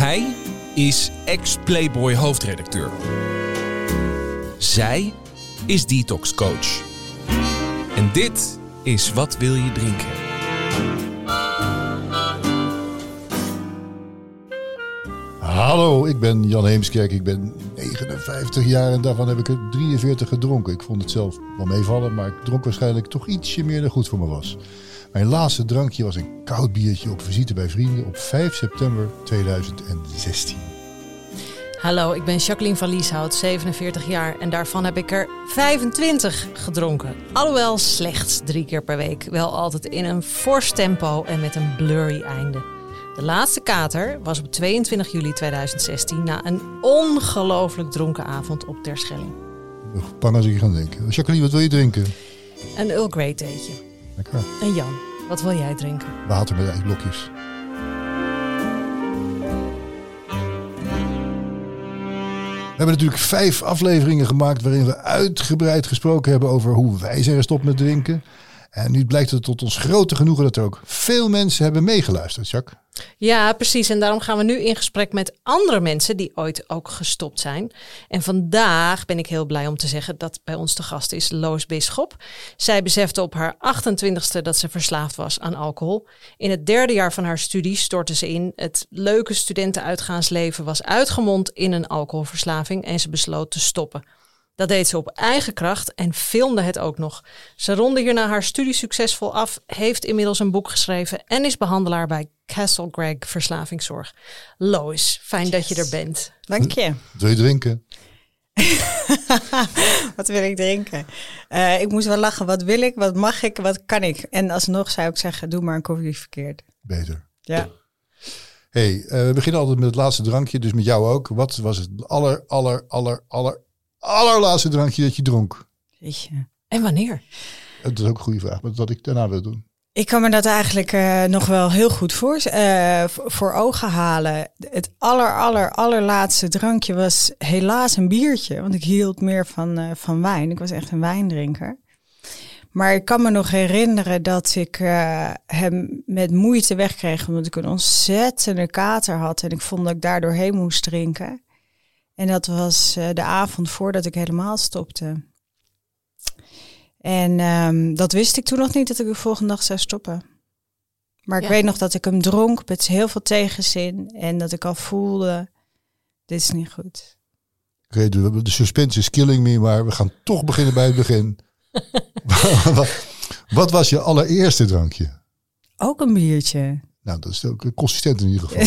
Hij is ex-Playboy hoofdredacteur. Zij is detox coach. En dit is Wat wil je drinken? Hallo, ik ben Jan Heemskerk. Ik ben 59 jaar en daarvan heb ik er 43 gedronken. Ik vond het zelf wel meevallen, maar ik dronk waarschijnlijk toch ietsje meer dan goed voor me was. Mijn laatste drankje was een koud biertje op visite bij vrienden op 5 september 2016. Hallo, ik ben Jacqueline van Lieshout, 47 jaar en daarvan heb ik er 25 gedronken. Alhoewel slechts drie keer per week, wel altijd in een fors tempo en met een blurry einde. De laatste kater was op 22 juli 2016 na een ongelooflijk dronken avond op Terschelling. Bang als ik gaan denken. Jacqueline, wat wil je drinken? Een Earl Grey theetje. Lekker. En Jan, wat wil jij drinken? Water met ijsblokjes. We hebben natuurlijk vijf afleveringen gemaakt waarin we uitgebreid gesproken hebben over hoe wij zijn gestopt met drinken. En nu blijkt het tot ons grote genoegen dat er ook veel mensen hebben meegeluisterd, Jacques. Ja, precies. En daarom gaan we nu in gesprek met andere mensen die ooit ook gestopt zijn. En vandaag ben ik heel blij om te zeggen dat bij ons de gast is Loos Bisschop. Zij besefte op haar 28ste dat ze verslaafd was aan alcohol. In het derde jaar van haar studie stortte ze in. Het leuke studentenuitgaansleven was uitgemond in een alcoholverslaving en ze besloot te stoppen. Dat deed ze op eigen kracht en filmde het ook nog. Ze ronde hierna haar studie succesvol af, heeft inmiddels een boek geschreven en is behandelaar bij Castle Greg Verslavingszorg. Lois, fijn dat je er bent. Dank je. Wil je drinken? wat wil ik drinken? Uh, ik moest wel lachen. Wat wil ik? Wat mag ik? Wat kan ik? En alsnog zou ik zeggen, doe maar een koffie verkeerd. Beter. Ja. hey, uh, we beginnen altijd met het laatste drankje, dus met jou ook. Wat was het aller, aller, aller, aller, allerlaatste drankje dat je dronk? Jeetje. En wanneer? Dat is ook een goede vraag, maar dat ik daarna wil doen. Ik kan me dat eigenlijk uh, nog wel heel goed voor, uh, voor ogen halen. Het aller, aller, allerlaatste drankje was helaas een biertje. Want ik hield meer van, uh, van wijn. Ik was echt een wijndrinker. Maar ik kan me nog herinneren dat ik hem met moeite wegkreeg. Omdat ik een ontzettende kater had. En ik vond dat ik daar doorheen moest drinken. En dat was de avond voordat ik helemaal stopte. En um, dat wist ik toen nog niet dat ik de volgende dag zou stoppen. Maar ik ja. weet nog dat ik hem dronk met heel veel tegenzin. En dat ik al voelde, dit is niet goed. Oké, okay, de, de suspense is killing me, maar we gaan toch beginnen bij het begin. wat, wat was je allereerste drankje? Ook een biertje. Nou, dat is ook consistent in ieder geval.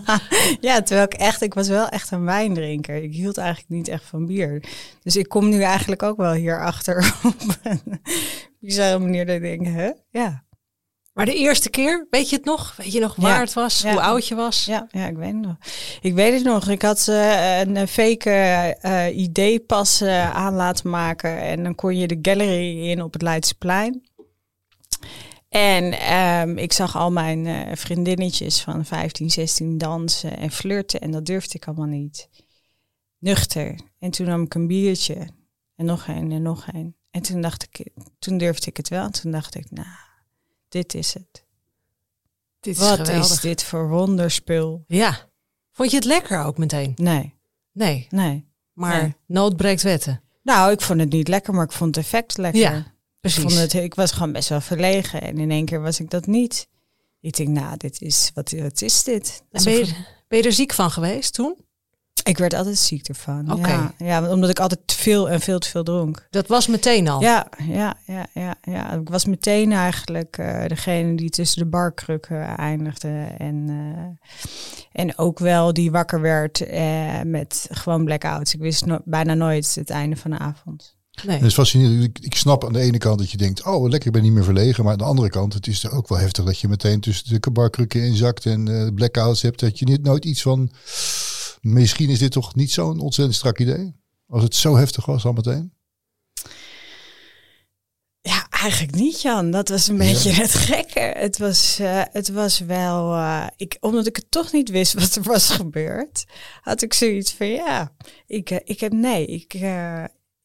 ja, terwijl ik echt, ik was wel echt een wijndrinker. Ik hield eigenlijk niet echt van bier. Dus ik kom nu eigenlijk ook wel hierachter op een bizarre manier dat ik denk, hè? Ja. Maar de eerste keer, weet je het nog? Weet je nog waar ja. het was? Ja. Hoe oud je was? Ja, ja, ik weet het nog. Ik weet het nog. Ik had uh, een fake uh, ID-pas uh, aan laten maken. En dan kon je de gallery in op het Leidseplein. En um, ik zag al mijn uh, vriendinnetjes van 15, 16 dansen en flirten. En dat durfde ik allemaal niet. Nuchter. En toen nam ik een biertje. En nog een en nog een. En toen dacht ik, toen durfde ik het wel. En toen dacht ik, nou, dit is het. Dit is Wat geweldig. is dit voor wonderspul? Ja. Vond je het lekker ook meteen? Nee, Nee. nee. Maar Nee. nood breekt wetten. Nou, ik vond het niet lekker, maar ik vond het effect lekker. Ja, ik, precies. vond het, ik was gewoon best wel verlegen. En in één keer was ik dat niet. Ik denk, nou, dit is, wat, wat is dit? En ben, je, ben je er ziek van geweest toen? Ik werd altijd ziek ervan. Oké. Ja, ja, omdat ik altijd te veel en veel te veel dronk. Dat was meteen al. Ja, ja, ja, ja, ja. Ik was meteen eigenlijk eh, degene die tussen de barkrukken eindigde. En, eh, en ook wel die wakker werd eh, met gewoon blackouts. Ik wist no bijna nooit het einde van de avond. Nee. Het is fascinerend. Ik, ik snap aan de ene kant dat je denkt, oh lekker, ik ben niet meer verlegen. Maar aan de andere kant, het is er ook wel heftig dat je meteen tussen de barkrukken inzakt en eh, blackouts hebt. Dat je niet nooit iets van, misschien is dit toch niet zo'n ontzettend strak idee? Als het zo heftig was al meteen. Ja, eigenlijk niet, Jan. Dat was een beetje het gekke. Het was, eh, het was wel, eh, ik, omdat ik het toch niet wist wat er was gebeurd, had ik zoiets van, ja, ik, ik heb, nee, ik,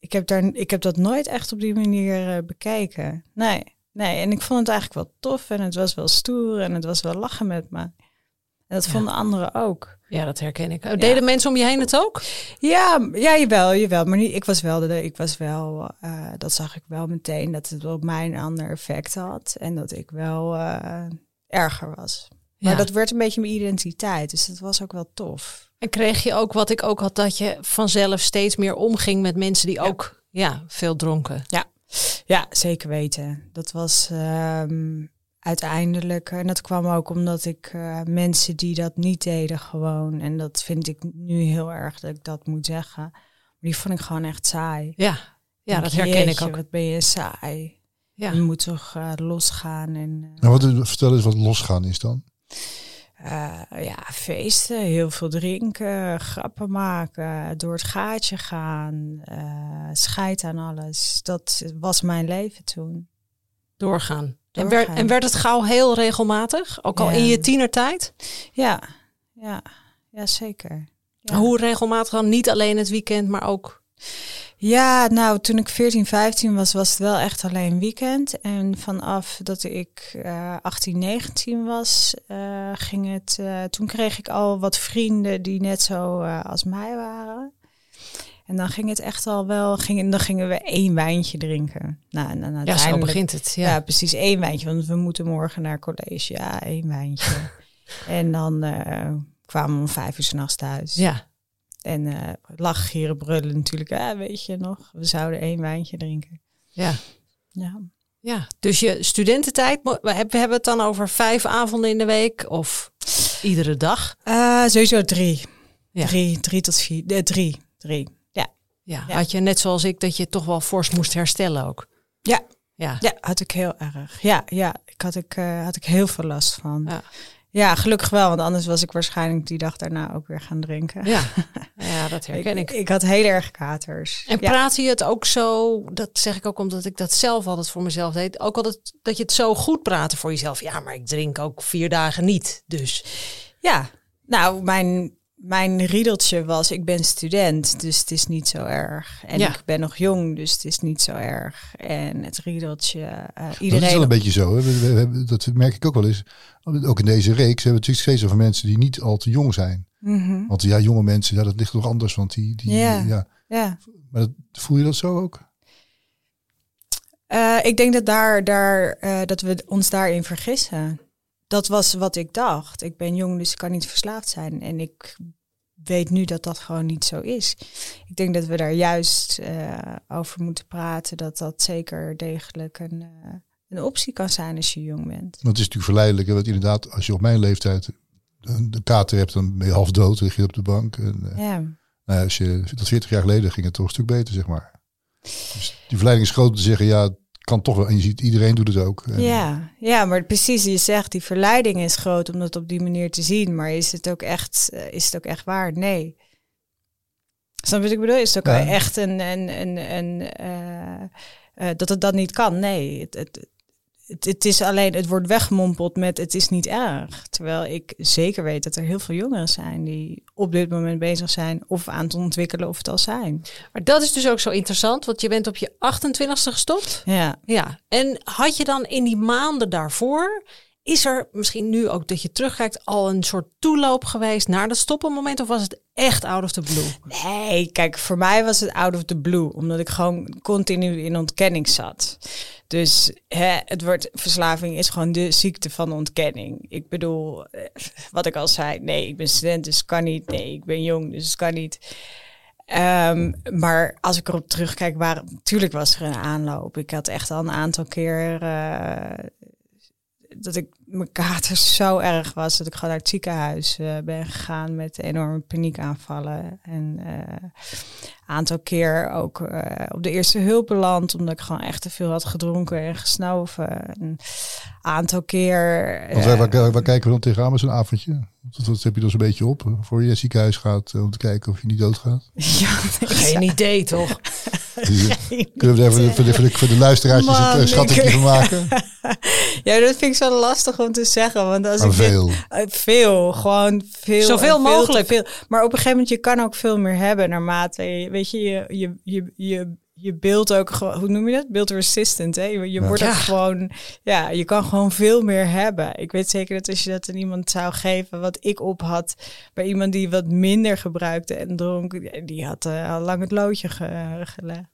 ik, heb daar, ik heb dat nooit echt op die manier eh, bekeken. Nee, nee. En ik vond het eigenlijk wel tof en het was wel stoer en het was wel lachen met me. En dat vonden anderen ook. Ja, dat herken ik. Deden mensen om je heen het ook? Ja, ja jawel, jawel. Maar niet, ik was wel, de, ik was wel uh, dat zag ik wel meteen, dat het op mij een ander effect had. En dat ik wel uh, erger was. Maar dat werd een beetje mijn identiteit. Dus dat was ook wel tof. En kreeg je ook wat ik ook had, dat je vanzelf steeds meer omging met mensen die ook ja, veel dronken? Ja. ja, zeker weten. Dat was um, uiteindelijk, en dat kwam ook omdat ik uh, mensen die dat niet deden gewoon, en dat vind ik nu heel erg dat ik dat moet zeggen, maar die vond ik gewoon echt saai. Ja, ja dat herken ik ook. Wat ben je saai. Ja. Je moet toch uh, losgaan. En, uh, nou, wat, vertel eens wat losgaan is dan. Uh, ja, feesten, heel veel drinken, grappen maken, door het gaatje gaan, uh, scheid aan alles. Dat was mijn leven toen. Doorgaan. En, werd, en werd het gauw heel regelmatig? Ook al in je tienertijd? Ja, ja, ja zeker. Ja. Hoe regelmatig dan? Niet alleen het weekend, maar ook ja, nou, toen ik 14, 15 was, was het wel echt alleen weekend. En vanaf dat ik uh, 18, 19 was, uh, ging het. Uh, toen kreeg ik al wat vrienden die net zo als mij waren. En dan ging het echt al wel, ging, dan gingen we één wijntje drinken. Nou, en dan ja, zo begint het. Ja. ja. precies één wijntje, want we moeten morgen naar college. Ja, één wijntje. en dan kwamen we om vijf uur s'nachts thuis. Ja. En uh, lachen, gieren, brullen natuurlijk. Ja, weet je nog, we zouden één wijntje drinken. Ja. Ja. Ja, dus je studententijd, we hebben het dan over vijf avonden in de week of iedere dag? Uh, sowieso drie. Ja. Drie, drie tot vier. Uh, drie, drie. Ja. ja. ja. Had je net zoals ik dat je toch wel fors moest herstellen ook? Ja. Ja. ja, had ik heel erg. Ja, ja. Ik had ik, uh, had ik heel veel last van. Ja. Ja, gelukkig wel, want anders was ik waarschijnlijk die dag daarna ook weer gaan drinken. Ja, ja dat herken ik. ik. Ik had heel erg katers. En praat je het ook zo, dat zeg ik ook omdat ik dat zelf altijd voor mezelf deed, ook altijd dat je het zo goed praten voor jezelf. Ja, maar ik drink ook vier dagen niet, dus. Ja, nou, mijn mijn riedeltje was, ik ben student, dus het is niet zo erg. En ik ben nog jong, dus het is niet zo erg. En het riedeltje, uh, iedereen... Dat is wel een beetje zo, hè? We, we, dat merk ik ook wel eens. Ook in deze reeks hebben we natuurlijk steeds over mensen die niet al te jong zijn. Mm Want ja, jonge mensen, ja, dat ligt nog anders. Want die, die ja. ja. ja. Maar dat, voel je dat zo ook? Uh, ik denk dat, daar, daar, uh, dat we ons daarin vergissen dat was wat ik dacht. Ik ben jong, dus ik kan niet verslaafd zijn. En ik weet nu dat dat gewoon niet zo is. Ik denk dat we daar juist uh, over moeten praten. Dat dat zeker degelijk een, uh, een optie kan zijn als je jong bent. Want het is natuurlijk verleidelijk. Want inderdaad, als je op mijn leeftijd de kater hebt, dan ben je half dood. lig je op de bank. En, uh, ja. nou, als je, dat 40 jaar geleden ging het toch een stuk beter, zeg maar. Dus die verleiding is groot om te zeggen, ja, kan toch wel. En je ziet, iedereen doet het ook. Ja, ja, maar precies, je zegt, die verleiding is groot om dat op die manier te zien. Maar is het ook echt, is het ook echt waar? Nee. Snap je wat ik bedoel? Is het ook ja. echt een, een, een, een uh, uh, dat het dat niet kan? Nee, het, het, het, het, is alleen, het wordt weggemompeld met het is niet erg. Terwijl ik zeker weet dat er heel veel jongeren zijn die op dit moment bezig zijn of aan het ontwikkelen of het al zijn. Maar dat is dus ook zo interessant, want je bent op je 28ste gestopt. Ja. Ja. En had je dan in die maanden daarvoor, is er misschien nu ook dat je terugkijkt al een soort toeloop geweest naar dat stoppenmoment of was het echt out of the blue? Nee, kijk, voor mij was het out of the blue, omdat ik gewoon continu in ontkenning zat. Dus hè, het wordt verslaving is gewoon de ziekte van ontkenning. Ik bedoel, wat ik al zei, nee, ik ben student, dus kan niet. Nee, ik ben jong, dus kan niet. Um, maar als ik erop terugkijk, waar, natuurlijk was er een aanloop. Ik had echt al een aantal keer uh, dat ik mijn kater zo erg was dat ik gewoon naar het ziekenhuis uh, ben gegaan met enorme paniekaanvallen. En een uh, aantal keer ook uh, op de eerste hulp beland, omdat ik gewoon echt te veel had gedronken en gesnoven. Een aantal keer. Want waar, waar, waar, kijken we dan tegenaan met zo'n avondje? Dat, dat heb je dus een beetje op voor je naar het ziekenhuis gaat om te kijken of je niet doodgaat? Ja, geen idee toch? Kunnen we er even voor de, voor de, voor de luisteraartjes schatje van maken? ja, dat vind ik zo lastig om te zeggen. Want als maar ik veel. Uh, veel, gewoon veel. Zoveel veel mogelijk. Veel. Maar op een gegeven moment, je kan ook veel meer hebben naarmate, je, weet je, je, je, je, je je beeld ook gewoon, hoe noem je dat? Beeld resistant. Hè? Je, je Ja. wordt ook Ja. gewoon, ja, je kan gewoon veel meer hebben. Ik weet zeker dat als je dat aan iemand zou geven, wat ik op had, bij iemand die wat minder gebruikte en dronk, die had eh, al lang het loodje ge- gelegd.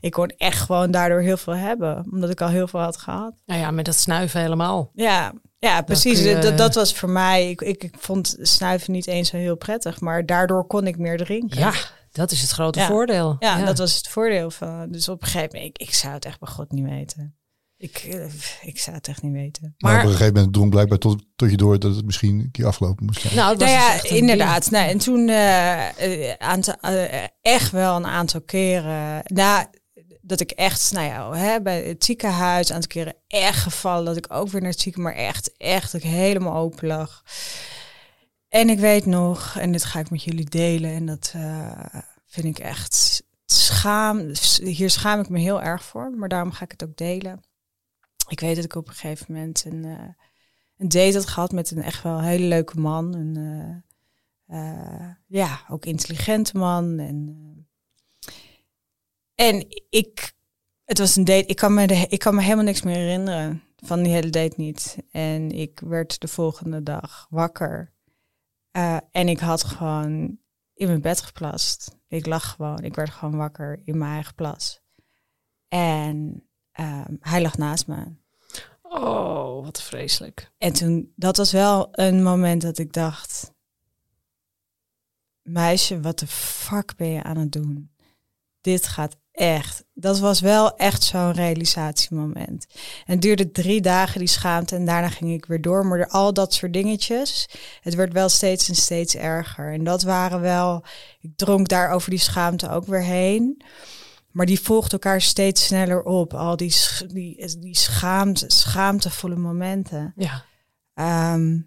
Ik kon echt gewoon daardoor heel veel hebben, omdat ik al heel veel had gehad. Nou ja, met dat snuiven helemaal. Ja, ja precies. je- Dat, dat was voor mij. Ik, ik, ik vond snuiven niet eens zo heel prettig, maar daardoor kon ik meer drinken. Ja, dat is het grote Ja. voordeel. Ja, dat was het voordeel van. Dus op een gegeven moment, ik, ik zou het echt bij God niet weten. Ik, eh, ik zou het echt niet weten. Maar, Maar- op een gegeven moment drong blijkbaar tot, tot je door dat het misschien een keer afgelopen moest zijn. Nou, het was Nou dus ja, echt een inderdaad. Nou, en toen eh, eh, aantal, echt wel een aantal keren. Nou, dat ik echt, nou ja, hè, bij het ziekenhuis, een aantal keren echt gevallen. Dat ik ook weer naar het ziekenhuis, maar echt, echt, dat ik helemaal open lag. En ik weet nog, en dit ga ik met jullie delen, en dat eh, vind ik echt schaam. Hier schaam ik me heel erg voor, maar daarom ga ik het ook delen. Ik weet dat ik op een gegeven moment een, eh, een date had gehad met een echt wel hele leuke man. Een, eh, ja, ook intelligente man. En, en ik, het was een date, ik kan, me de, ik kan me helemaal niks meer herinneren van die hele date niet. En ik werd de volgende dag wakker. Eh, en ik had gewoon in mijn bed geplast. Ik lag gewoon, ik werd gewoon wakker in mijn eigen plas. En ehm, hij lag naast me. Oh, wat vreselijk. En toen, dat was wel een moment dat ik dacht, meisje, wat de fuck ben je aan het doen? Dit gaat echt. Dat was wel echt zo'n realisatiemoment. En het duurde drie dagen die schaamte en daarna ging ik weer door. Maar al dat soort dingetjes, het werd wel steeds en steeds erger. En dat waren wel, ik dronk daar over die schaamte ook weer heen. Maar die volgt elkaar steeds sneller op. Al die, die, die schaamte, schaamtevolle momenten. Ja. Ehm,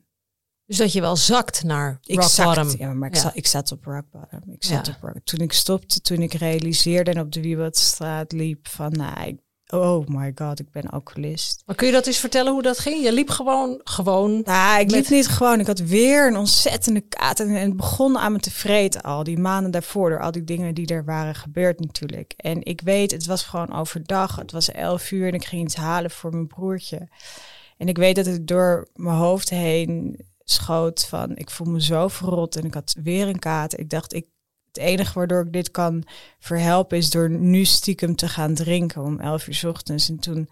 Dus dat je wel zakt naar ik rock bottom. Ja, maar ik, Ja. Zat, ik zat op rock bottom. Ik zat Ja. op rock. Toen ik stopte, toen ik realiseerde en op de Wiebadstraat liep van, nou, ik- oh my god, ik ben alcoholist. Maar kun je dat eens vertellen hoe dat ging? Je liep gewoon, gewoon. Nou, ik liep Met- niet gewoon. Ik had weer een ontzettende kaart. En en het begon aan me te vreten al. Die maanden daarvoor. Door al die dingen die er waren gebeurd natuurlijk. En ik weet, het was gewoon overdag. Het was elf uur en ik ging iets halen voor mijn broertje. En ik weet dat het door mijn hoofd heen schoot van... Ik voel me zo verrot en ik had weer een kaart. Ik dacht, ik, het enige waardoor ik dit kan verhelpen... is door nu stiekem te gaan drinken om elf uur ochtends. En toen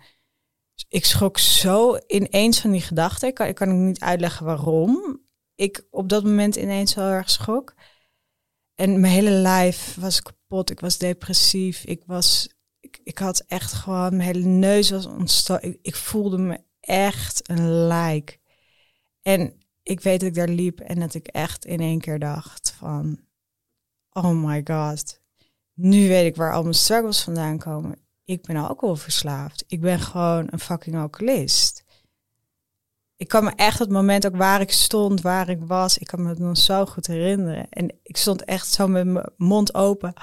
ik schrok zo ineens van die gedachte. Ik kan, ik kan niet uitleggen waarom ik op dat moment ineens zo erg schrok. En mijn hele lijf was kapot. Ik was depressief. Ik was, ik, ik had echt gewoon, mijn hele neus was ontstoken. Ik, ik voelde me echt een lijk. En ik weet dat ik daar liep en dat ik echt in één keer dacht van, oh my god, nu weet ik waar al mijn struggles vandaan komen. Ik ben alcoholverslaafd. Ik ben gewoon een fucking alcoholist. Ik kan me echt het moment ook waar ik stond, waar ik was, ik kan me het nog zo goed herinneren. En ik stond echt zo met mijn mond open.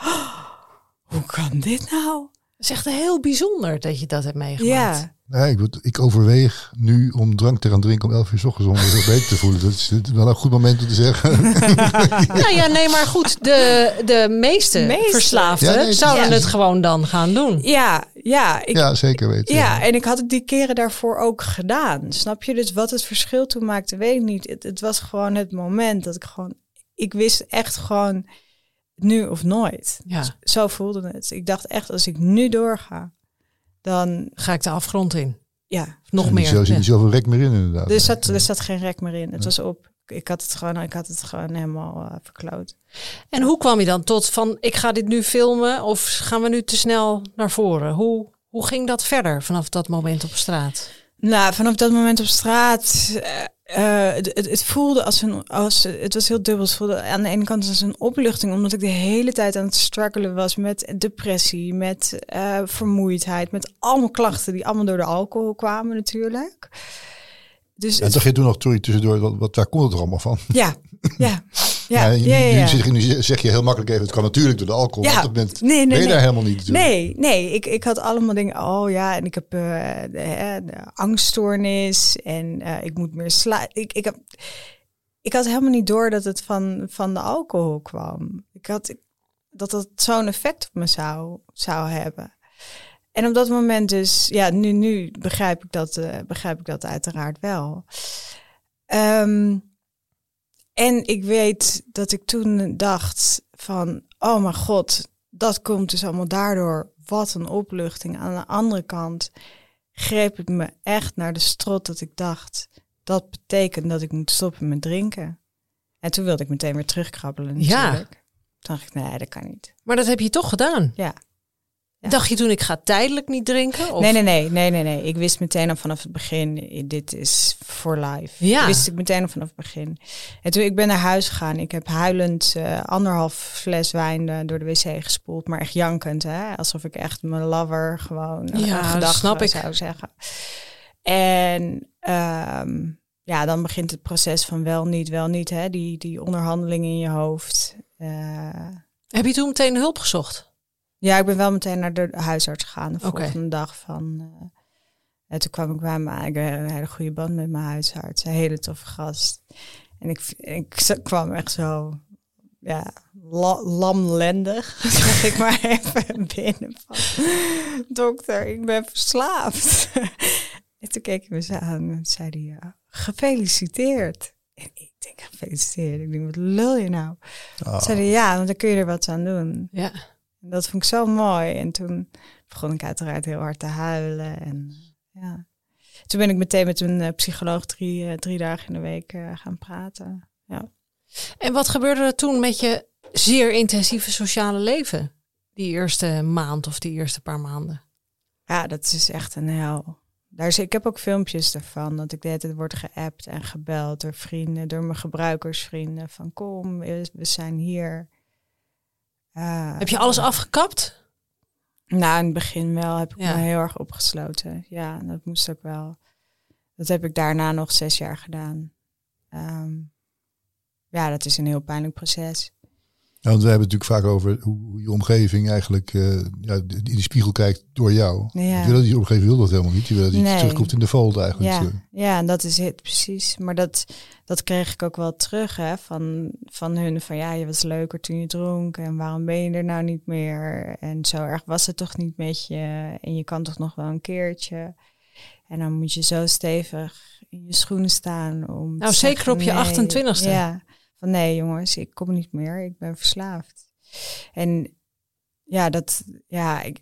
hoe kan dit nou? Het is echt heel bijzonder dat je dat hebt meegemaakt. Ja, Nee, ik, ik overweeg nu om drank te gaan drinken om 11 uur 's ochtends om me weer beter te voelen. Dat is wel een goed moment om te zeggen. Nou ja, nee, maar goed. De, de meeste, Meeste. verslaafden Ja, nee, zouden ja. het gewoon dan gaan doen. ja, ja. Ik, ja, zeker weten. Ja, en ik had het die keren daarvoor ook gedaan. Snap je? Dus wat het verschil toen maakte, weet ik niet. Het, het was gewoon het moment dat ik gewoon... Ik wist echt gewoon nu of nooit. Ja, Zo voelde het. Ik dacht echt, als ik nu doorga, dan ga ik de afgrond in. ja. Nog Er meer. zit Ja. niet zoveel rek meer in inderdaad. Er zat, er zat geen rek meer in. Het was op. Ik had het gewoon, ik had het gewoon helemaal eh, verkloot. En hoe kwam je dan tot van ik ga dit nu filmen of gaan we nu te snel naar voren? Hoe, hoe ging dat verder vanaf dat moment op straat? Nou, vanaf dat moment op straat, eh, eh, het, het, het voelde als een, als, het was heel dubbel. Het voelde aan de ene kant als een opluchting, omdat ik de hele tijd aan het struggelen was met depressie, met eh, vermoeidheid, met allemaal klachten die allemaal door de alcohol kwamen natuurlijk. Dus En het- toch je toen nog, sorry, tussendoor, wat, wat, waar komt het er allemaal van? ja, ja, ja, ja, nu, ja, ja. Nu, zeg, nu zeg je heel makkelijk even, het kan natuurlijk door de alcohol. Ja. dat Nee, nee, ben je nee. daar helemaal niet natuurlijk. Nee, nee, ik, ik had allemaal dingen. Oh ja, en ik heb eh, de, de angststoornis en eh, ik moet meer slapen. Ik, ik, heb, ik had helemaal niet door dat het van, van de alcohol kwam. Ik had, dat dat zo'n effect op me zou, zou hebben. En op dat moment dus, ja, nu, nu begrijp, ik dat, eh, begrijp ik dat uiteraard wel. Ehm, en ik weet dat ik toen dacht van, oh mijn god, dat komt dus allemaal daardoor. Wat een opluchting. Aan de andere kant greep het me echt naar de strot dat ik dacht, dat betekent dat ik moet stoppen met drinken. En toen wilde ik meteen weer terugkrabbelen natuurlijk. Ja. Toen dacht ik, nee, dat kan niet. Maar dat heb je toch gedaan? Ja. Ja. Dacht je toen, ik ga tijdelijk niet drinken? Of? Nee, nee, nee, nee, nee, nee. Ik wist meteen al vanaf het begin, eh, dit is for life. Ja. Wist ik meteen al vanaf het begin. En toen ik ben naar huis gegaan, ik heb huilend eh, anderhalf fles wijn eh, door de wc gespoeld, maar echt jankend, hè? alsof ik echt mijn lover gewoon eh, Ja, een dat gedachte snap ik. zou zeggen. En ehm, ja, dan begint het proces van wel niet, wel niet, hè? Die, die onderhandeling in je hoofd. Eh, Heb je toen meteen hulp gezocht? Ja, ik ben wel meteen naar de huisarts gegaan de volgende dag van. eh, en toen kwam ik bij me, ik heb een hele goede band met mijn huisarts, een hele toffe gast. En ik, ik kwam echt zo, ja, la, lamlendig, zeg ik maar even binnen van, dokter, ik ben verslaafd. en toen keek hij me zo aan en zei hij, ja, gefeliciteerd. En ik denk, gefeliciteerd. Ik denk, wat lul je nou? Ah, Zei hij, ja, want dan kun je er wat aan doen. Ja. En dat vond ik zo mooi. En toen begon ik uiteraard heel hard te huilen. En ja. Toen ben ik meteen met een eh, psycholoog drie, eh, drie dagen in de week eh, gaan praten. Ja. En wat gebeurde er toen met je zeer intensieve sociale leven? Die eerste maand of die eerste paar maanden? ja, dat is echt een hel. Daar is, ik heb ook filmpjes ervan. Dat ik de hele tijd word geappt en gebeld door vrienden, door mijn gebruikersvrienden. Van kom, we zijn hier. Eh, Heb je alles afgekapt? Nou, in het begin wel heb ik Ja. me heel erg opgesloten. Ja, dat moest ook wel. Dat heb ik daarna nog zes jaar gedaan. Ehm, ja, dat is een heel pijnlijk proces. Ja, want we hebben het natuurlijk vaak over hoe, je omgeving eigenlijk eh, ja, in die spiegel kijkt door jou. Ja. Je wil dat die omgeving wil dat helemaal niet. Je wil dat die Nee. terugkomt in de fold eigenlijk. Ja, Eh, ja, en dat is het precies. Maar dat, dat kreeg ik ook wel terug hè, van, van hun. Van ja, je was leuker toen je dronk. En waarom ben je er nou niet meer? En zo erg was het toch niet met je. En je kan toch nog wel een keertje. En dan moet je zo stevig in je schoenen staan. Om Nou, zeker zeggen, op je nee. 28ste. Ja, van nee jongens, ik kom niet meer. Ik ben verslaafd. En ja, dat, ja, ik,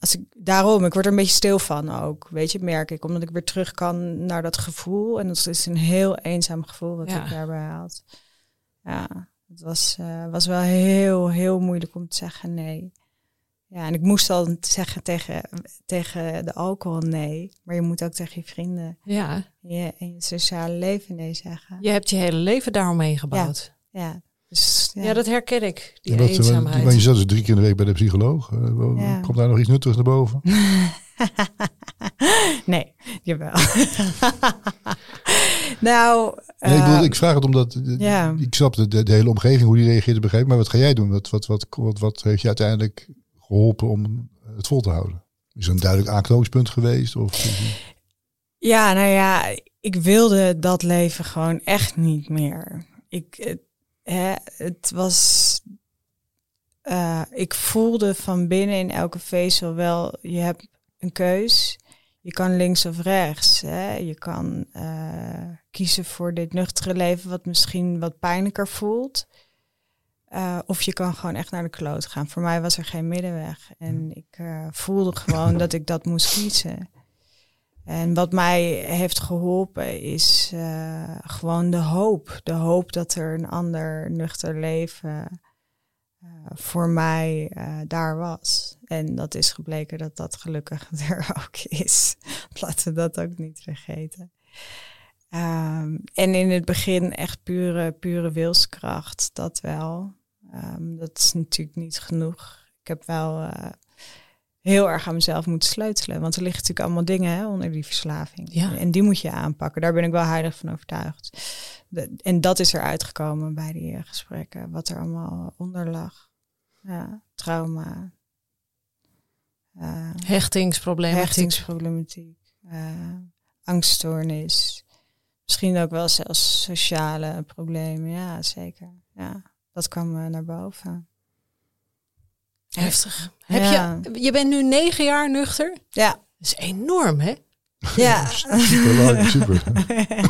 als ik, daarom, ik word er een beetje stil van ook, weet je, merk ik. Omdat ik weer terug kan naar dat gevoel. En dat is een heel eenzaam gevoel wat Ja. ik daarbij had. Ja, het was, eh, was wel heel, heel moeilijk om te zeggen nee. Ja, en ik moest al zeggen tegen, tegen de alcohol nee. Maar je moet ook tegen je vrienden Ja. je, en je sociale leven nee zeggen. Je hebt je hele leven daaromheen gebouwd. Ja, dus, Ja, dat herken ik. Die en dat, eenzaamheid. Maar je zat dus drie keer in de week bij de psycholoog. Eh. Komt daar nog iets nuttigs naar boven? nee, jawel. nou, Nee, ik, bedoel, eh, ik vraag het omdat eh, ja. ik snap de, de, de hele omgeving, hoe die reageert, begrijp. Maar wat ga jij doen? Wat, wat, wat, wat, wat heeft je uiteindelijk geholpen om het vol te houden? Is er een duidelijk aanknopingspunt geweest? Of, ja, nou ja, ik wilde dat leven gewoon echt niet meer. Ik, het, hè, het was, eh, ik voelde van binnen in elke vezel wel, je hebt een keus. Je kan links of rechts. Hè? Je kan eh, kiezen voor dit nuchtere leven, wat misschien wat pijnlijker voelt. Eh, of je kan gewoon echt naar de kloot gaan. Voor mij was er geen middenweg. En ik eh, voelde gewoon dat ik dat moest kiezen. En wat mij heeft geholpen is eh, gewoon de hoop. De hoop dat er een ander nuchter leven eh, voor mij eh, daar was. En dat is gebleken dat dat gelukkig er ook is. Laten we dat ook niet vergeten. Ehm, en in het begin echt pure, pure wilskracht, dat wel. Ehm, dat is natuurlijk niet genoeg. Ik heb wel heel erg aan mezelf moeten sleutelen. Want er liggen natuurlijk allemaal dingen hè, onder die verslaving. Ja. En die moet je aanpakken. Daar ben ik wel heilig van overtuigd. De- en dat is er uitgekomen bij die eh, gesprekken. Wat er allemaal onder lag. Ja, trauma. eh, Hechtingsproblematiek. hechtingsproblematiek, eh, angststoornis, misschien ook wel zelfs sociale problemen. Ja, zeker. Ja, dat kwam naar boven. Heftig. Heb Ja. je, je bent nu negen jaar nuchter. Ja. Dat is enorm, hè? Ja. Super lang, super.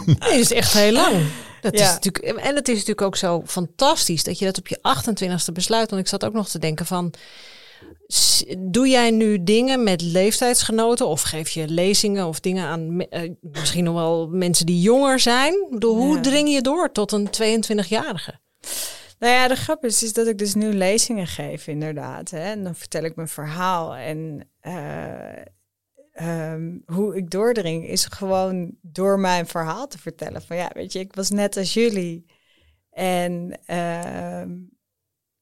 Nee, dat is echt heel lang. Dat Ja. is natuurlijk, en het is natuurlijk ook zo fantastisch dat je dat op je 28ste besluit. Want ik zat ook nog te denken van... Doe jij nu dingen met leeftijdsgenoten of geef je lezingen of dingen aan eh, misschien nog wel mensen die jonger zijn? Hoe Ja. dring je door tot een 22-jarige? Nou ja, de grap is, is dat ik dus nu lezingen geef, inderdaad. Hè? En dan vertel ik mijn verhaal. En eh, ehm, hoe ik doordring is gewoon door mijn verhaal te vertellen. Van ja, weet je, ik was net als jullie. En ehm,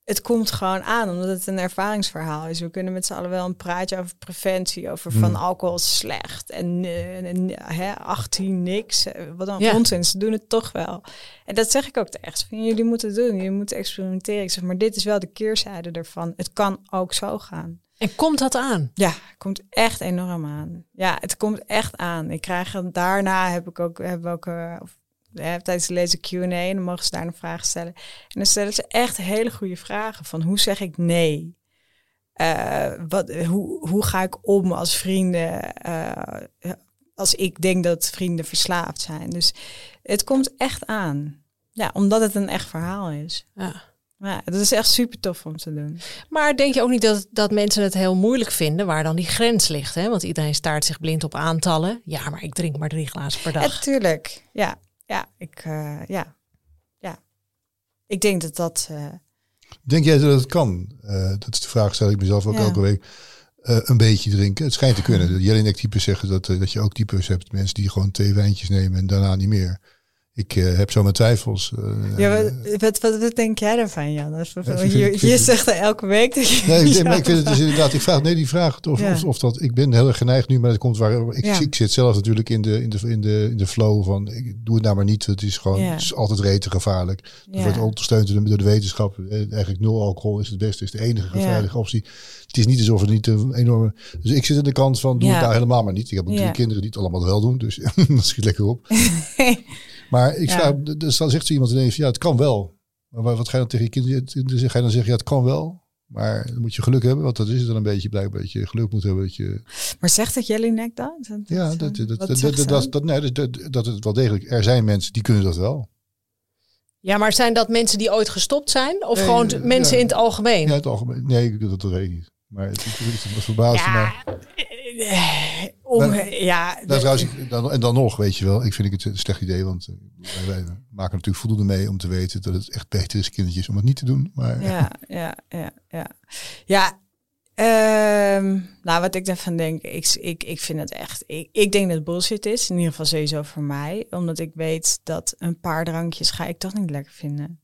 het komt gewoon aan, omdat het een ervaringsverhaal is. We kunnen met z'n allen wel een praatje over preventie, over van Hmm. alcohol slecht. En, eh, en, en, hè, 18 niks. Eh, Wat een Ja. onzin, ze doen het toch wel. En dat zeg ik ook echt. Jullie moeten het doen, jullie moeten experimenteren. Ik zeg, maar dit is wel de keerzijde ervan. Het kan ook zo gaan. En komt dat aan? Ja, het komt echt enorm aan. Ja, het komt echt aan. Ik krijg daarna heb ik ook, we ook eh, of, eh, tijdens de lezen Q&A en dan mogen ze daar een vraag stellen. En dan stellen ze echt hele goede vragen van hoe zeg ik nee? Eh, wat, hoe, hoe ga ik om als vrienden, eh, als ik denk dat vrienden verslaafd zijn? Dus het komt echt aan. Ja, omdat het een echt verhaal is. Ja. Ja, dat is echt super tof om te doen. Maar denk je ook niet dat, dat mensen het heel moeilijk vinden waar dan die grens ligt? Hè? Want iedereen staart zich blind op aantallen. Ja, maar ik drink maar drie glazen per dag. Natuurlijk, ja. Ja, ik, eh, ja. ja. Ik denk dat dat... eh, Denk jij dat het kan? Eh, dat is de vraag, stel ik mezelf ook Ja. elke week. Eh, een beetje drinken. Het schijnt te kunnen. De Jelinek-types zeggen dat, dat je ook types hebt. Mensen die gewoon twee wijntjes nemen en daarna niet meer. Ik eh, heb zo mijn twijfels. eh, ja, wat, wat, wat, wat denk jij daarvan, Jan? Dat is- Ja, vind- je, ik vind- je zegt er elke week dat je... Nee, maar ik vind het dus inderdaad. Ik vraag nee die vraag of, Ja. of, of dat. Ik ben heel erg geneigd nu, maar dat komt waar. Ik, Ja. ik zit zelf natuurlijk in de, in de, in de, in de flow van. Ik doe het nou maar niet. Het is gewoon het is altijd rete gevaarlijk. Het wordt ondersteund door de, wetenschap. Eh, Eigenlijk nul alcohol is het beste. Is de enige veilige optie. Het is niet alsof het niet een enorme. Dus ik zit aan de kant van. Doe het nou helemaal maar niet. Ik heb drie Ja. kinderen die het allemaal wel doen. Dus dat schiet lekker op. Maar ik Ja. vraag. Dus dan zegt zo iemand ineens. Ja, het kan wel. Maar wat ga je dan tegen je kinderen? Ga je dan zeggen? Ja, het kan wel. Maar dan moet je geluk hebben, want dat is het dan een beetje blijkbaar dat je geluk moet hebben. Dat je, Maar zegt het Jellinek dan? Dat, ja, dat, dat, dat, dat, dat, dat, dan? dat, nee, dat, dat, dat het wel degelijk. Er zijn mensen die kunnen dat wel. Ja, maar zijn dat mensen die ooit gestopt zijn? Of Nee, gewoon mensen ja. in het algemeen? Ja, het algemeen. Nee, ik- dat, dat weet ik niet. Maar het, het, het, het verbaasde mij. eh, om, Maar- ja, Nou, trouwens, ik- dan, en dan nog, weet je wel. Ik vind het een slecht idee, want eh, wij, wij maken natuurlijk voldoende mee om te weten dat het echt beter is, kindertjes, om het niet te doen. Maar ja, ja, ja, ja. Ja, ehm, nou wat ik daarvan denk, ik, ik, ik vind het echt, ik, ik denk dat het bullshit is. In ieder geval sowieso voor mij. Omdat ik weet dat een paar drankjes ga ik toch niet lekker vinden.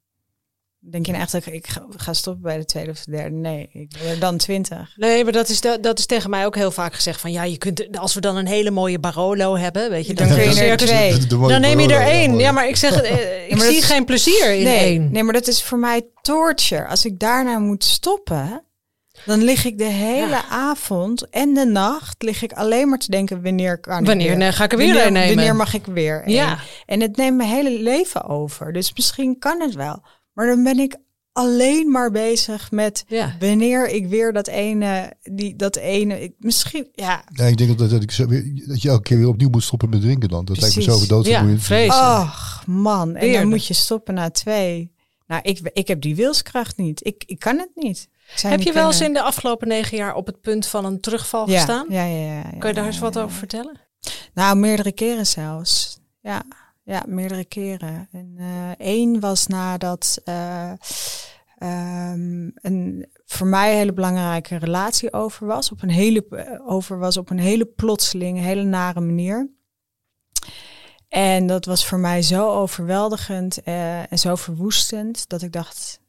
Denk je nou echt dat ik, ik ga, stoppen bij de tweede of de derde? Nee, ik wil er dan twintig. Nee, maar dat is, de, dat is tegen mij ook heel vaak gezegd van ja, je kunt als we dan een hele mooie Barolo hebben, weet je, Dan dan, kun je er twee. De- de- de mooie Dan neem je er één. Ja, maar ik zeg, eh, ik maar zie dat- geen plezier in nee, één. nee, maar dat is voor mij torture. Als ik daarna moet stoppen, dan lig ik de hele Ja. avond en de nacht lig ik alleen maar te denken wanneer kan ik Wanneer weer? nee, ga ik er weer wanneer, nemen? wanneer mag ik weer? een? Ja. En het neemt mijn hele leven over. Dus misschien kan het wel. Maar dan ben ik alleen maar bezig met Ja. wanneer ik weer dat ene, die, dat ene, ik, misschien, ja. Ja, ik denk dat, dat, ik zo weer, dat je elke keer weer opnieuw moet stoppen met drinken dan. Dat lijkt me zo doodvermoeiend. Ja, vrees. Ach man, en dan moet je stoppen na twee. Nou, ik, ik heb die wilskracht niet. Ik, ik kan het niet. Zou Heb je wel eens in de afgelopen negen jaar op het punt van een terugval ja, gestaan? Ja, ja, ja, ja, Kan je daar ja, eens wat ja, over vertellen? Nou, meerdere keren zelfs. Ja, ja meerdere keren. En eh één was nadat eh, ehm, een voor mij een hele belangrijke relatie over was. Op een hele, eh, over was op een hele plotseling, hele nare manier. En dat was voor mij zo overweldigend en zo verwoestend dat ik dacht,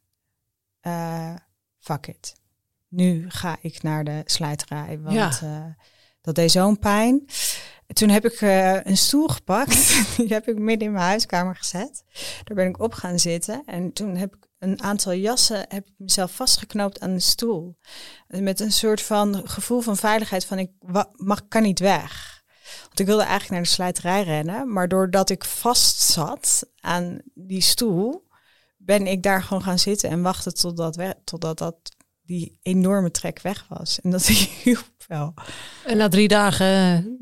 fuck it. Nu ga ik naar de slijterij, want Ja. dat deed zo'n pijn. Toen heb ik eh, een stoel gepakt. Die heb ik midden in mijn huiskamer gezet. Daar ben ik op gaan zitten. En toen heb ik een aantal jassen heb ik mezelf vastgeknoopt aan de stoel. Met een soort van gevoel van veiligheid van ik mag, kan niet weg. Want ik wilde eigenlijk naar de slijterij rennen. Maar doordat ik vast zat aan die stoel, ben ik daar gewoon gaan zitten en wachten totdat, we, totdat dat die enorme trek weg was. En dat hielp wel. En na drie dagen...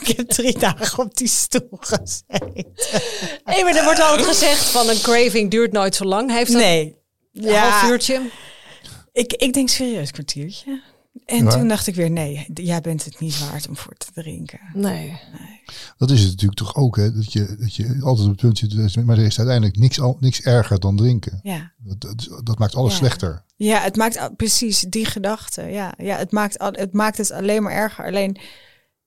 ik heb drie dagen op die stoel gezeten. Nee, maar er wordt altijd gezegd van een craving duurt nooit zo lang. Heeft dat Nee. een half uurtje? Ik, ik denk serieus een kwartiertje. En Ja. toen dacht ik weer, nee, jij bent het niet waard om voor te drinken. Nee. Dat is het natuurlijk toch ook, hè? Dat je, dat je altijd op het punt zit. Maar er is uiteindelijk niks, al, niks erger dan drinken. Ja. Dat, dat, dat maakt alles Ja. slechter. Ja, het maakt al- precies die gedachte. Ja, ja het, maakt al, het maakt het alleen maar erger. Alleen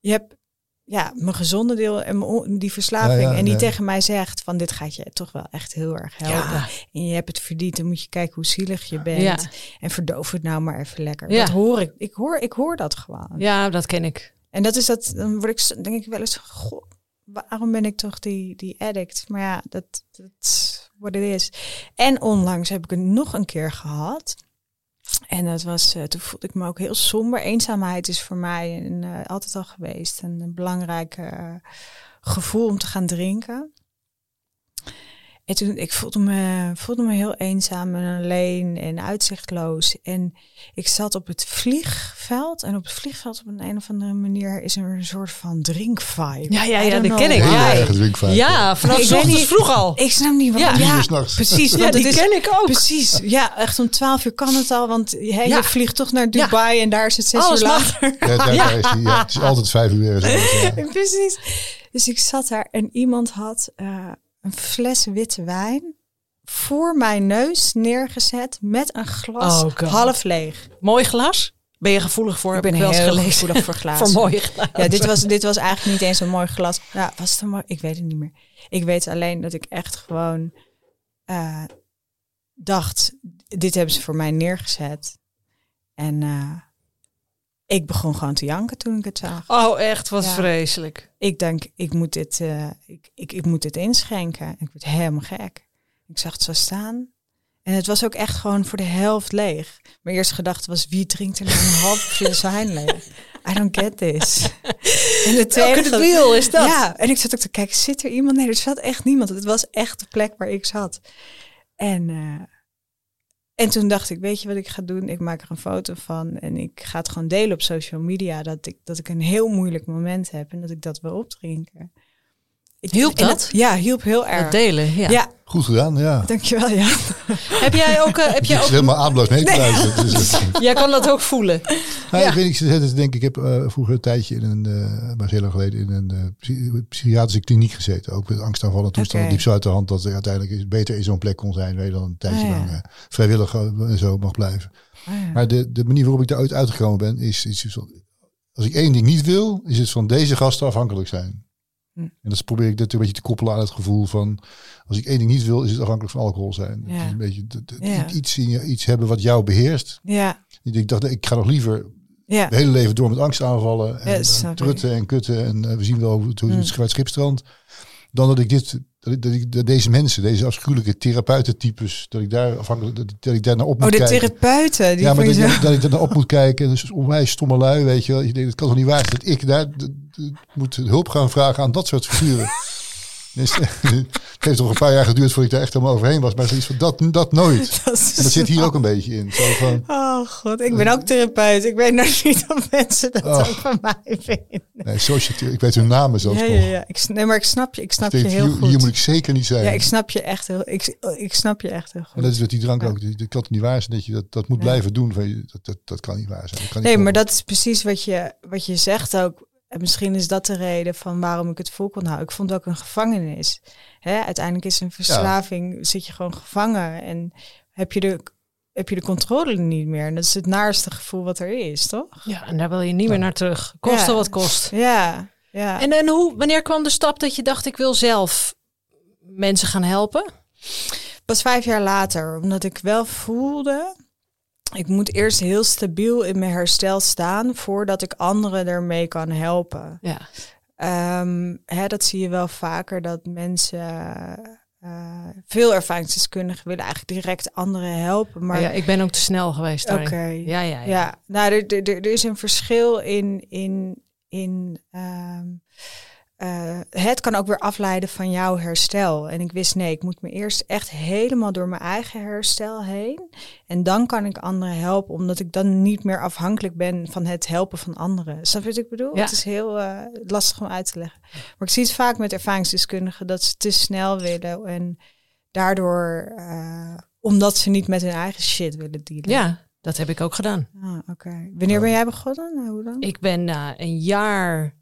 je hebt ja, mijn gezonde deel en mijn die verslaving. Ja, ja, en die ja. tegen mij zegt van dit gaat je toch wel echt heel erg helpen. Ja. En je hebt het verdiend. Dan moet je kijken hoe zielig je bent. Ja. En verdoof het nou maar even lekker. Ja. Dat hoor ik. Ik hoor, ik hoor dat gewoon. Ja, dat ken ik. En dat is dat, dan word ik, denk ik wel eens, goh, waarom ben ik toch die, die addict? Maar ja, dat, dat is wat het is. En onlangs heb ik het nog een keer gehad. En dat was, eh, toen voelde ik me ook heel somber. Eenzaamheid is voor mij een, eh, altijd al geweest een, een belangrijk eh, gevoel om te gaan drinken. En toen, ik voelde me, voelde me heel eenzaam en alleen en uitzichtloos. En ik zat op het vliegveld. En op het vliegveld op een, een of andere manier is er een soort van drinkvibe. Ja, ja, ja, dat know ken ik. Hele Ja. Ja, vanaf Ik ochtends niet- vroeg al. Ik snap niet waarom. Ja. Ja, s'nachts. precies. Ja, die is, ken ik ook. Precies. Ja, echt om 12 uur kan het al. Want Ja. je vliegt toch naar Dubai en daar is het zes Alles uur later. Ja, daar, ja, het is altijd vijf uur. Ja. Precies. Dus ik zat daar en iemand had eh, een fles witte wijn voor mijn neus neergezet met een glas Oh, half leeg. Mooi glas? Ben je gevoelig voor? Ik ben heel gelezen. gevoelig voor glazen. voor mooie glazen. Ja, dit was, dit was eigenlijk niet eens een mooi glas. Ja, was het een mooi? Ik weet het niet meer. Ik weet alleen dat ik echt gewoon eh, dacht, dit hebben ze voor mij neergezet. En eh, ik begon gewoon te janken toen ik het zag. Oh, echt? Wat Ja. vreselijk. Ik denk, ik moet dit, eh, ik, ik, ik moet dit inschenken. Ik werd helemaal gek. Ik zag het zo staan. En het was ook echt gewoon voor de helft leeg. Mijn eerste gedachte was, wie drinkt er nou een half fles wijn leeg? I don't get this. En de tweede Welke is dat? Ja, en ik zat ook te kijken, zit er iemand? Nee, er zat echt niemand. Het was echt de plek waar ik zat. En, eh, en toen dacht ik, weet je wat ik ga doen? Ik maak er een foto van en ik ga het gewoon delen op social media. Dat ik, dat ik een heel moeilijk moment heb en dat ik dat wil opdrinken. Ik, Hielp dat? Ja, hielp heel erg. Dat delen, ja. ja. Goed gedaan, ja. dankjewel. Ja. Heb jij ook... eh, heb jij ook helemaal te luisteren. Dus, jij kan dat ook voelen. nou, Ja. Ik weet niet, ik denken, ik heb eh, vroeger een tijdje in een, eh maar heel lang geleden, in een eh, psy- psychiatrische kliniek gezeten. Ook met angstaanvallen toestanden. Oké. Liep zo uit de hand dat er uiteindelijk is, beter in zo'n plek kon zijn. Waar je dan een tijdje Ah, ja. lang eh, vrijwillig en zo mag blijven. Ah, ja. Maar de, de manier waarop ik daar ooit uitgekomen ben, is, is, is van, als ik één ding niet wil, is het van deze gasten afhankelijk zijn. Hm. En dat probeer ik dat een beetje te koppelen aan het gevoel van, als ik één ding niet wil, is het afhankelijk van alcohol zijn. Ja. Is een beetje Ja. iets, iets hebben wat jou beheerst. ja, Ik dacht, ik ga nog liever ja. het hele leven door met angst aanvallen. En, en ik. trutten en kutten. En eh, we zien wel hoe het, hoe Mm. het schip strandt. Dan dat ik dit, dat ik, dat ik dat deze mensen, deze afschuwelijke therapeutentypes, dat ik daar afhankelijk, dat, ik- dat ik daar naar op moet Oh, de kijken. therapeuten. Die Ja, maar dat, dat, ik er naar op moet kijken. En dus onwijs stomme lui, weet je wel. Je denkt, het kan toch niet waar zijn dat ik daar moet hulp gaan vragen aan dat soort figuren. Dus, het heeft toch een paar jaar geduurd voordat ik daar echt helemaal overheen was. Maar zoiets van, dat, dat nooit. Dat En dat zit hier ook een beetje in. Zo van, Oh god, ik ben ook therapeut. Ik weet nog niet of mensen dat Oh. ook van mij vinden. nee, social, ik weet hun namen zelfs Ja, nog. ja, ja. Ik, nee, maar ik snap je, ik snap Ik je heel hier, goed. hier moet ik zeker niet zijn. Ja, ik snap je echt heel, ik, ik snap je echt heel En goed. dat is met die drank Ja. ook. Dat kan niet waar zijn dat je dat, dat moet Ja. blijven doen. Dat, dat, dat kan niet waar zijn. Kan niet Nee, maar dat is precies wat je, wat je zegt ook. En misschien is dat de reden van waarom ik het vol kon houden. Ik vond het ook een gevangenis. Hè? Uiteindelijk is een verslaving, zit je gewoon gevangen. En heb je, de, heb je de controle niet meer. En dat is het naarste gevoel wat er is, toch? Ja, en daar wil je niet meer naar terug. Koste Ja. wat kost. Ja, ja. En, en hoe, wanneer kwam de stap dat je dacht, ik wil zelf mensen gaan helpen? Pas vijf jaar later, omdat ik wel voelde. Ik moet eerst heel stabiel in mijn herstel staan voordat ik anderen ermee kan helpen. Ja. Ehm, hè, dat zie je wel vaker dat mensen eh, veel ervaringsdeskundigen willen eigenlijk direct anderen helpen. Maar ja, ik ben ook te snel geweest oké, Ja, ja, ja. ja, nou, er, er, er er is een verschil in, in, in ehm, eh, het kan ook weer afleiden van jouw herstel. En ik wist, nee, ik moet me eerst echt helemaal door mijn eigen herstel heen. En dan kan ik anderen helpen, omdat ik dan niet meer afhankelijk ben van het helpen van anderen. Snap je wat ik bedoel? Ja. Het is heel eh, lastig om uit te leggen. Maar ik zie het vaak met ervaringsdeskundigen dat ze te snel willen. En daardoor, eh, omdat ze niet met hun eigen shit willen dealen. Ja, dat heb ik ook gedaan. Ah, oké. Wanneer ben jij begonnen? Nou, Hoe lang? Ik ben na een jaar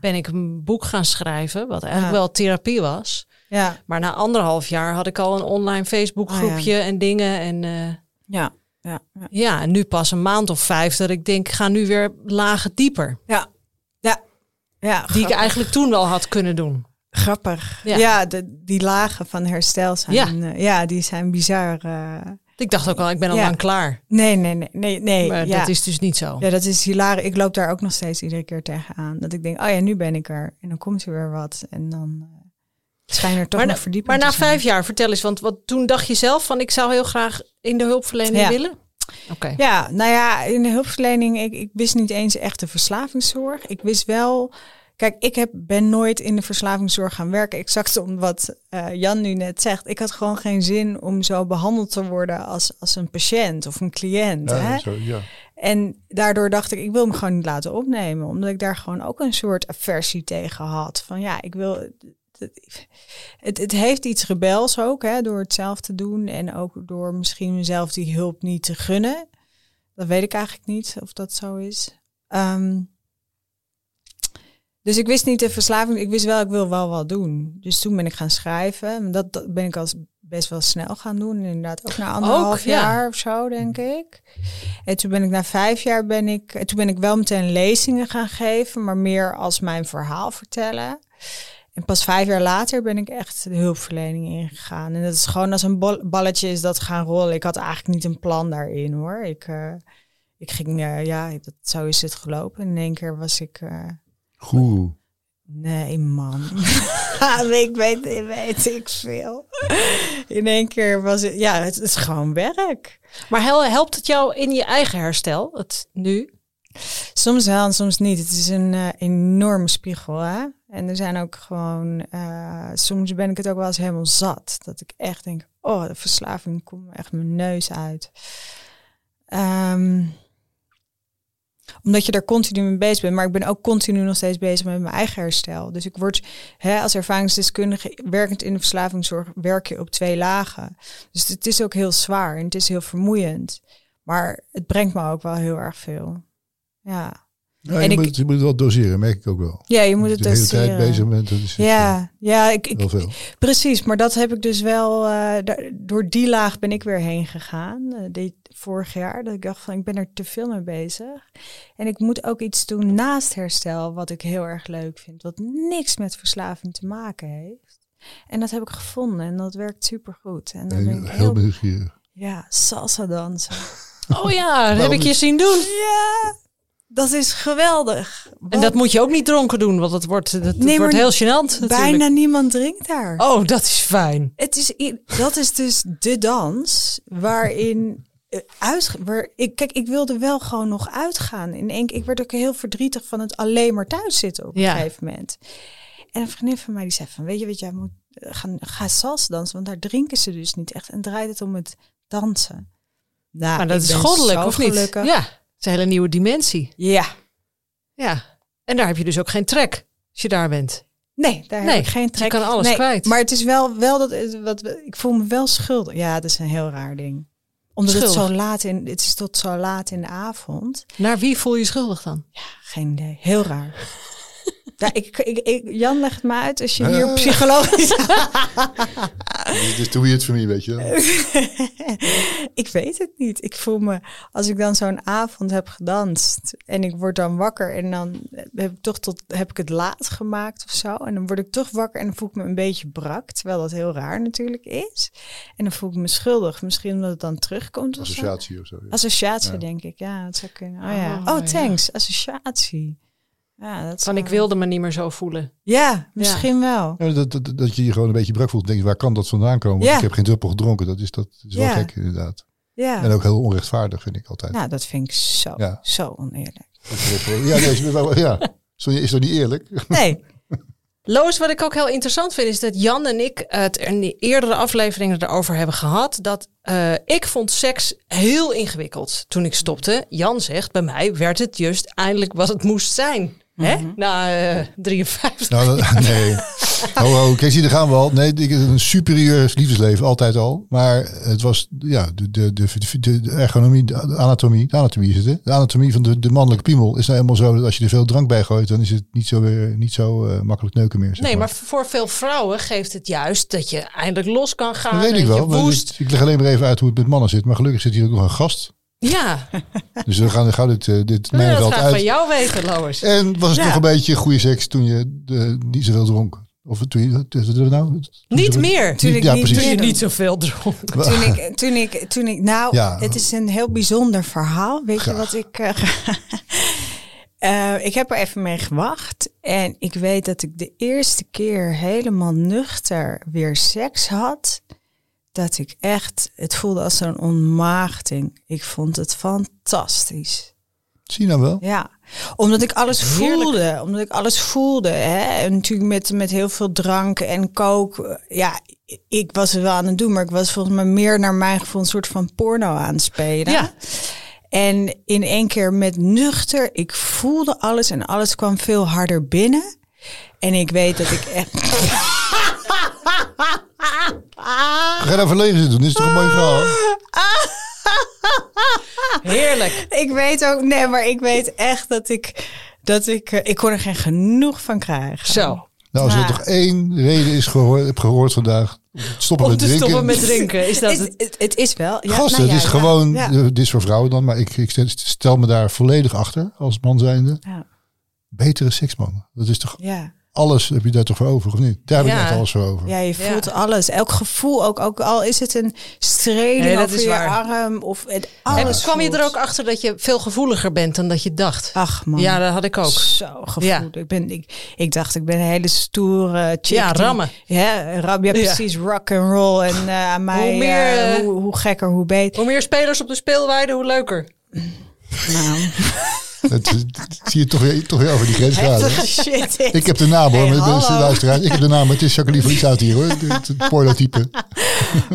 ben ik een boek gaan schrijven, wat eigenlijk wel therapie was. ja, Maar na anderhalf jaar had ik al een online Facebook groepje en dingen. En eh, ja, ja, ja. ja, en nu pas een maand of vijf dat ik denk, ik ga nu weer lagen dieper. Ja, ja, ja. Die ik eigenlijk toen wel had kunnen doen. Grappig. Ja. Ja, de, die lagen van herstel zijn, Ja. ja, ja die zijn bizar. eh. Ik dacht ook al, ik ben al lang klaar. nee, nee, nee, nee, nee. Maar ja. dat is dus niet zo. ja, dat is hilarisch. Ik loop daar ook nog steeds iedere keer tegenaan. Dat ik denk, oh ja, nu ben ik er. En dan komt er weer wat. En dan uh, schijnen er toch Maar, nog verdieping maar na vijf jaar, vertel eens, want wat, toen dacht je zelf van, ik zou heel graag in de hulpverlening Ja. willen? Oké. Ja, nou ja, in de hulpverlening, ik, ik wist niet eens echt de verslavingszorg. Ik wist wel, kijk, ik heb, ben nooit in de verslavingszorg gaan werken. Exact om wat eh, Jan nu net zegt. Ik had gewoon geen zin om zo behandeld te worden als, als een patiënt of een cliënt. Ja, hè? zo, ja. En daardoor dacht ik, ik wil me gewoon niet laten opnemen. Omdat ik daar gewoon ook een soort aversie tegen had. Van ja, ik wil... Het, het heeft iets rebels ook, hè, door het zelf te doen. En ook door misschien mezelf die hulp niet te gunnen. Dat weet ik eigenlijk niet of dat zo is. Ehm, dus ik wist niet de verslaving. Ik wist wel, ik wil wel wat doen. Dus toen ben ik gaan schrijven. Dat, dat ben ik als best wel snel gaan doen. Inderdaad, ook na anderhalf ja. jaar of zo, denk ik. En toen ben ik na vijf jaar ben ik. en Toen ben ik wel meteen lezingen gaan geven, maar meer als mijn verhaal vertellen. En pas vijf jaar later ben ik echt de hulpverlening ingegaan. En dat is gewoon als een balletje is dat gaan rollen. Ik had eigenlijk niet een plan daarin hoor. Ik, eh, ik ging, eh, ja, dat, zo is het gelopen. En in één keer was ik. eh, Goeroe. Nee, man. ik weet, weet ik veel. In één keer was het, ja, het is gewoon werk. Maar hel- helpt het jou in je eigen herstel, het nu? Soms wel en soms niet. Het is een eh, enorme spiegel, hè. En er zijn ook gewoon, eh, soms ben ik het ook wel eens helemaal zat. Dat ik echt denk, oh, de verslaving komt echt mijn neus uit. Ehm, omdat je daar continu mee bezig bent. Maar ik ben ook continu nog steeds bezig met mijn eigen herstel. Dus ik word hè, als ervaringsdeskundige werkend in de verslavingszorg, werk je op twee lagen. Dus het is ook heel zwaar en het is heel vermoeiend. Maar het brengt me ook wel heel erg veel. Ja, Ja, En je, ik- moet, je moet het wel doseren, merk ik ook wel. ja je moet het de hele tijd doseren. bezig bent, het, Ja, ja ik, ik, veel. precies. Maar dat heb ik dus wel. eh, door die laag ben ik weer heen gegaan. eh, vorig jaar. Dat ik dacht van ik ben er te veel mee bezig. En ik moet ook iets doen naast herstel. Wat ik heel erg leuk vind. Wat niks met verslaving te maken heeft. En dat heb ik gevonden. En dat werkt super goed. En dan En ben ik heel. Ja, salsa dansen. Oh ja, dat heb ik je zien doen. Ja, dat is geweldig. En dat moet je ook niet dronken doen, want het wordt, dat, dat Nee, wordt heel gênant bijna natuurlijk. niemand drinkt daar. Oh, dat is fijn. Het is, dat is dus de dans waarin uit, waar ik, kijk, ik wilde wel gewoon nog uitgaan. In één, ik werd ook heel verdrietig van het alleen maar thuis zitten op een Ja. gegeven moment. En een vriendin van mij die zei van, weet je wat, jij moet eh, gaan, ga salsa dansen, want daar drinken ze dus niet echt. En draait het om het dansen. Nou, Maar dat is goddelijk, of niet? gelukkig. Ja, het is een hele nieuwe dimensie. Ja. Ja. En daar heb je dus ook geen trek als je daar bent. Nee, daar Nee, heb ik geen je trek. kan alles nee, kwijt. Maar het is wel, wel dat, eh, wat, ik voel me wel schuldig. Ja, dat is een heel raar ding. Omdat het zo laat in, het is tot zo laat in de avond. Naar wie voel je je schuldig dan? Geen idee. Heel raar. Ja, ik, ik, ik, Jan legt me uit als je hier Eh. psychologisch... Dit is too weird voor mij, weet je wel. ik weet het niet. Ik voel me, als ik dan zo'n avond heb gedanst en ik word dan wakker en dan heb ik toch tot, heb ik het laat gemaakt of zo. En dan word ik toch wakker en dan voel ik me een beetje brak, terwijl dat heel raar natuurlijk is. En dan voel ik me schuldig, misschien omdat het dan terugkomt of zo. Associatie of zo. ja. Associatie, Ja. denk ik. Ja, dat zou kunnen. Oh ja. Oh, Oh, thanks. Associatie. Ja, dat Van ik wilde me niet meer zo voelen. Ja, misschien wel. Ja, dat, dat, dat je je gewoon een beetje brak voelt. Denk je, waar kan dat vandaan komen? Want ik heb geen druppel gedronken. Dat is, dat is wel Ja. gek inderdaad. Ja. En ook heel onrechtvaardig vind ik altijd. Nou, dat vind ik zo, Ja. zo oneerlijk. Ja, nee, ja. Sorry, is dat niet eerlijk? Nee. Loos, wat ik ook heel interessant vind, is dat Jan en ik het in de eerdere afleveringen erover hebben gehad. Dat eh, ik vond seks heel ingewikkeld toen ik stopte. Jan zegt, bij mij werd het juist eindelijk wat het moest zijn. Hè? Na eh 53. Nou, dat- nee. Oh, oh, kijk, zie, daar gaan we al. Nee, ik heb een superieur liefdesleven, altijd al. Maar het was, ja, de, de, de, de, de ergonomie, de anatomie, de anatomie is het, hè? De anatomie van de, de mannelijke piemel is nou helemaal zo dat als je er veel drank bij gooit, dan is het niet zo, weer, niet zo eh, makkelijk neuken meer. zeg Nee, maar voor veel vrouwen geeft het juist dat je eindelijk los kan gaan. Dat weet ik wel. dit- ik leg alleen maar even uit hoe het met mannen zit. Maar gelukkig zit hier ook nog een gast. Ja, Dus we gaan gauw dit, eh, dit ik wil dat graag van uit. jou weten, Lois. En was het Ja. nog een beetje goede seks toen je de, niet zoveel dronk? Of toen je, het nou? Toen Niet je- meer. Toen ik ja, niet precies. Toen je niet zoveel dronk. Toen ik, toen ik, toen ik, nou, Ja. het is een heel bijzonder verhaal. Weet Graag. je wat ik. eh, eh, ik heb er even mee gewacht. En ik weet dat ik de eerste keer helemaal nuchter weer seks had. Dat ik echt, het voelde als een ontmaagding. Ik vond het fantastisch. Zie je nou wel? Ja, omdat ik alles Heerlijk. voelde. Omdat ik alles voelde. Hè? En natuurlijk met, met heel veel drank en kook. Ja, ik was het wel aan het doen, maar ik was volgens mij meer naar mijn gevoel een soort van porno aan het spelen. Ja. En in één keer met nuchter, ik voelde alles en alles kwam veel harder binnen. En ik weet dat ik echt. Ga daar verlegen zitten doen. Is toch een mooi verhaal? Heerlijk. Ik weet ook, nee, maar ik weet echt dat ik. Dat ik, eh, ik kon er geen genoeg van krijgen. Zo. Nou, als er toch één reden is gehoord, heb gehoord vandaag. Stoppen Om met te drinken. stoppen met drinken. Is dat het, het? is wel. Ja, Gasten, nou ja, het is ja, gewoon, ja. eh, dit is voor vrouwen dan, maar ik, ik stel- stel me daar volledig achter als man zijnde. Ja, Betere seksman. Dat is toch ja. Alles, heb je daar toch voor over of niet? Daar heb ik Ja. echt alles voor over. ja, je Ja. voelt alles. Elk gevoel, ook, ook al is het een streling Nee, over je waar. arm. Of het, En alles kwam je er ook achter dat je veel gevoeliger bent dan dat je dacht? Ach man. Ja, dat had ik ook. Zo gevoeld. Ik, ben, ik, ik dacht, ik ben een hele stoere chick. Ja, die- rammen. Ja, ram, ja, Ja. precies. Rock and roll. En eh, aan mij, Hoe meer, eh, hoe, hoe gekker, hoe beter. Hoe meer spelers op de speelweide, hoe leuker. Nou, Dat, zie je toch weer, toch weer over die grens gaan. shit. Ik heb de naam hoor, Hey, hallo. luisteraars. Ik heb de naam, het is Jacqueline Lieshout hier hoor. Het, het pornotype.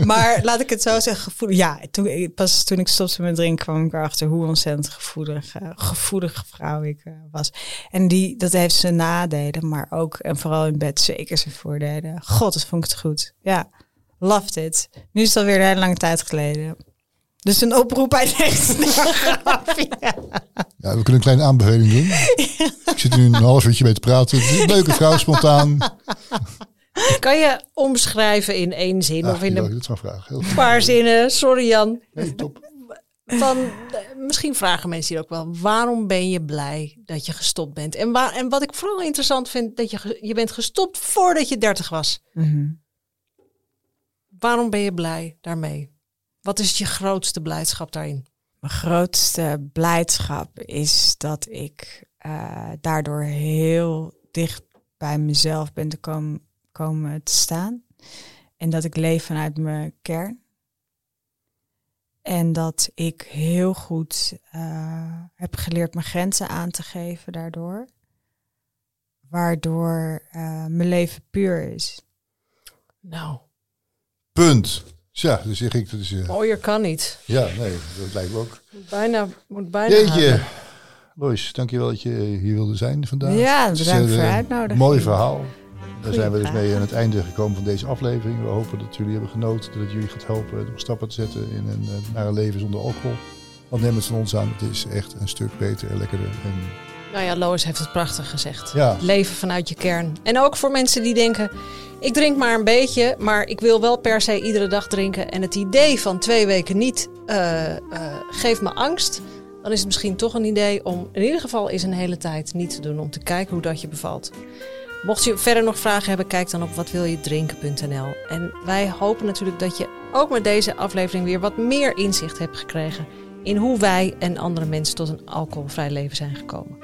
Maar laat ik het zo zeggen, gevoelig. Ja, toen, pas toen ik stopte met drinken kwam ik erachter hoe ontzettend gevoelig, eh, gevoelige vrouw ik eh, was. En die, dat heeft zijn nadelen, maar ook en vooral in bed zeker zijn voordelen. God, dat vond ik het goed. Ja, loved it. Nu is het alweer een hele lange tijd geleden. Dus een oproep uit deze Ja, we kunnen een kleine aanbeveling doen. Ik zit nu een half uurtje mee te praten. Leuke vrouw, spontaan. Kan je omschrijven in één zin Ja, of in een paar zinnen? Sorry Jan. Nee, top. Van, eh, misschien vragen mensen hier ook wel. Waarom ben je blij dat je gestopt bent? En, waar, en wat ik vooral interessant vind, dat je, je bent gestopt voordat je 30 was. Mhm. Waarom ben je blij daarmee? Wat is je grootste blijdschap daarin? Mijn grootste blijdschap is dat ik eh, daardoor heel dicht bij mezelf ben te komen, komen te staan. En dat ik leef vanuit mijn kern. En dat ik heel goed eh, heb geleerd mijn grenzen aan te geven daardoor. Waardoor eh, mijn leven puur is. Nou, Punt. Ja, dus eh, mooier kan niet. ja, nee, dat lijkt me ook. Moet bijna, moet bijna Jeetje. Lois, dankjewel dat je hier wilde zijn vandaag. Ja, bedankt eh, voor de een uitnodiging. Mooi verhaal. Daar zijn we dus mee aan het einde gekomen van deze aflevering. We hopen dat jullie hebben genoten, dat het jullie gaat helpen om stappen te zetten in een, eh, naar een leven zonder alcohol. Want neem het van ons aan, het is echt een stuk beter en lekkerder. En Nou ja, Lois heeft het prachtig gezegd. Ja. Leven vanuit je kern. En ook voor mensen die denken, ik drink maar een beetje, maar ik wil wel per se iedere dag drinken. En het idee van twee weken niet eh, eh, geeft me angst. Dan is het misschien toch een idee om in ieder geval eens een hele tijd niet te doen. Om te kijken hoe dat je bevalt. Mocht je verder nog vragen hebben, kijk dan op watwiljedrinken.nl. En wij hopen natuurlijk dat je ook met deze aflevering weer wat meer inzicht hebt gekregen in hoe wij en andere mensen tot een alcoholvrij leven zijn gekomen.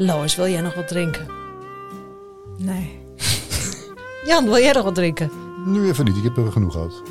Lois, wil jij nog wat drinken? Nee. Jan, wil jij nog wat drinken? Nu even niet, ik heb er genoeg gehad.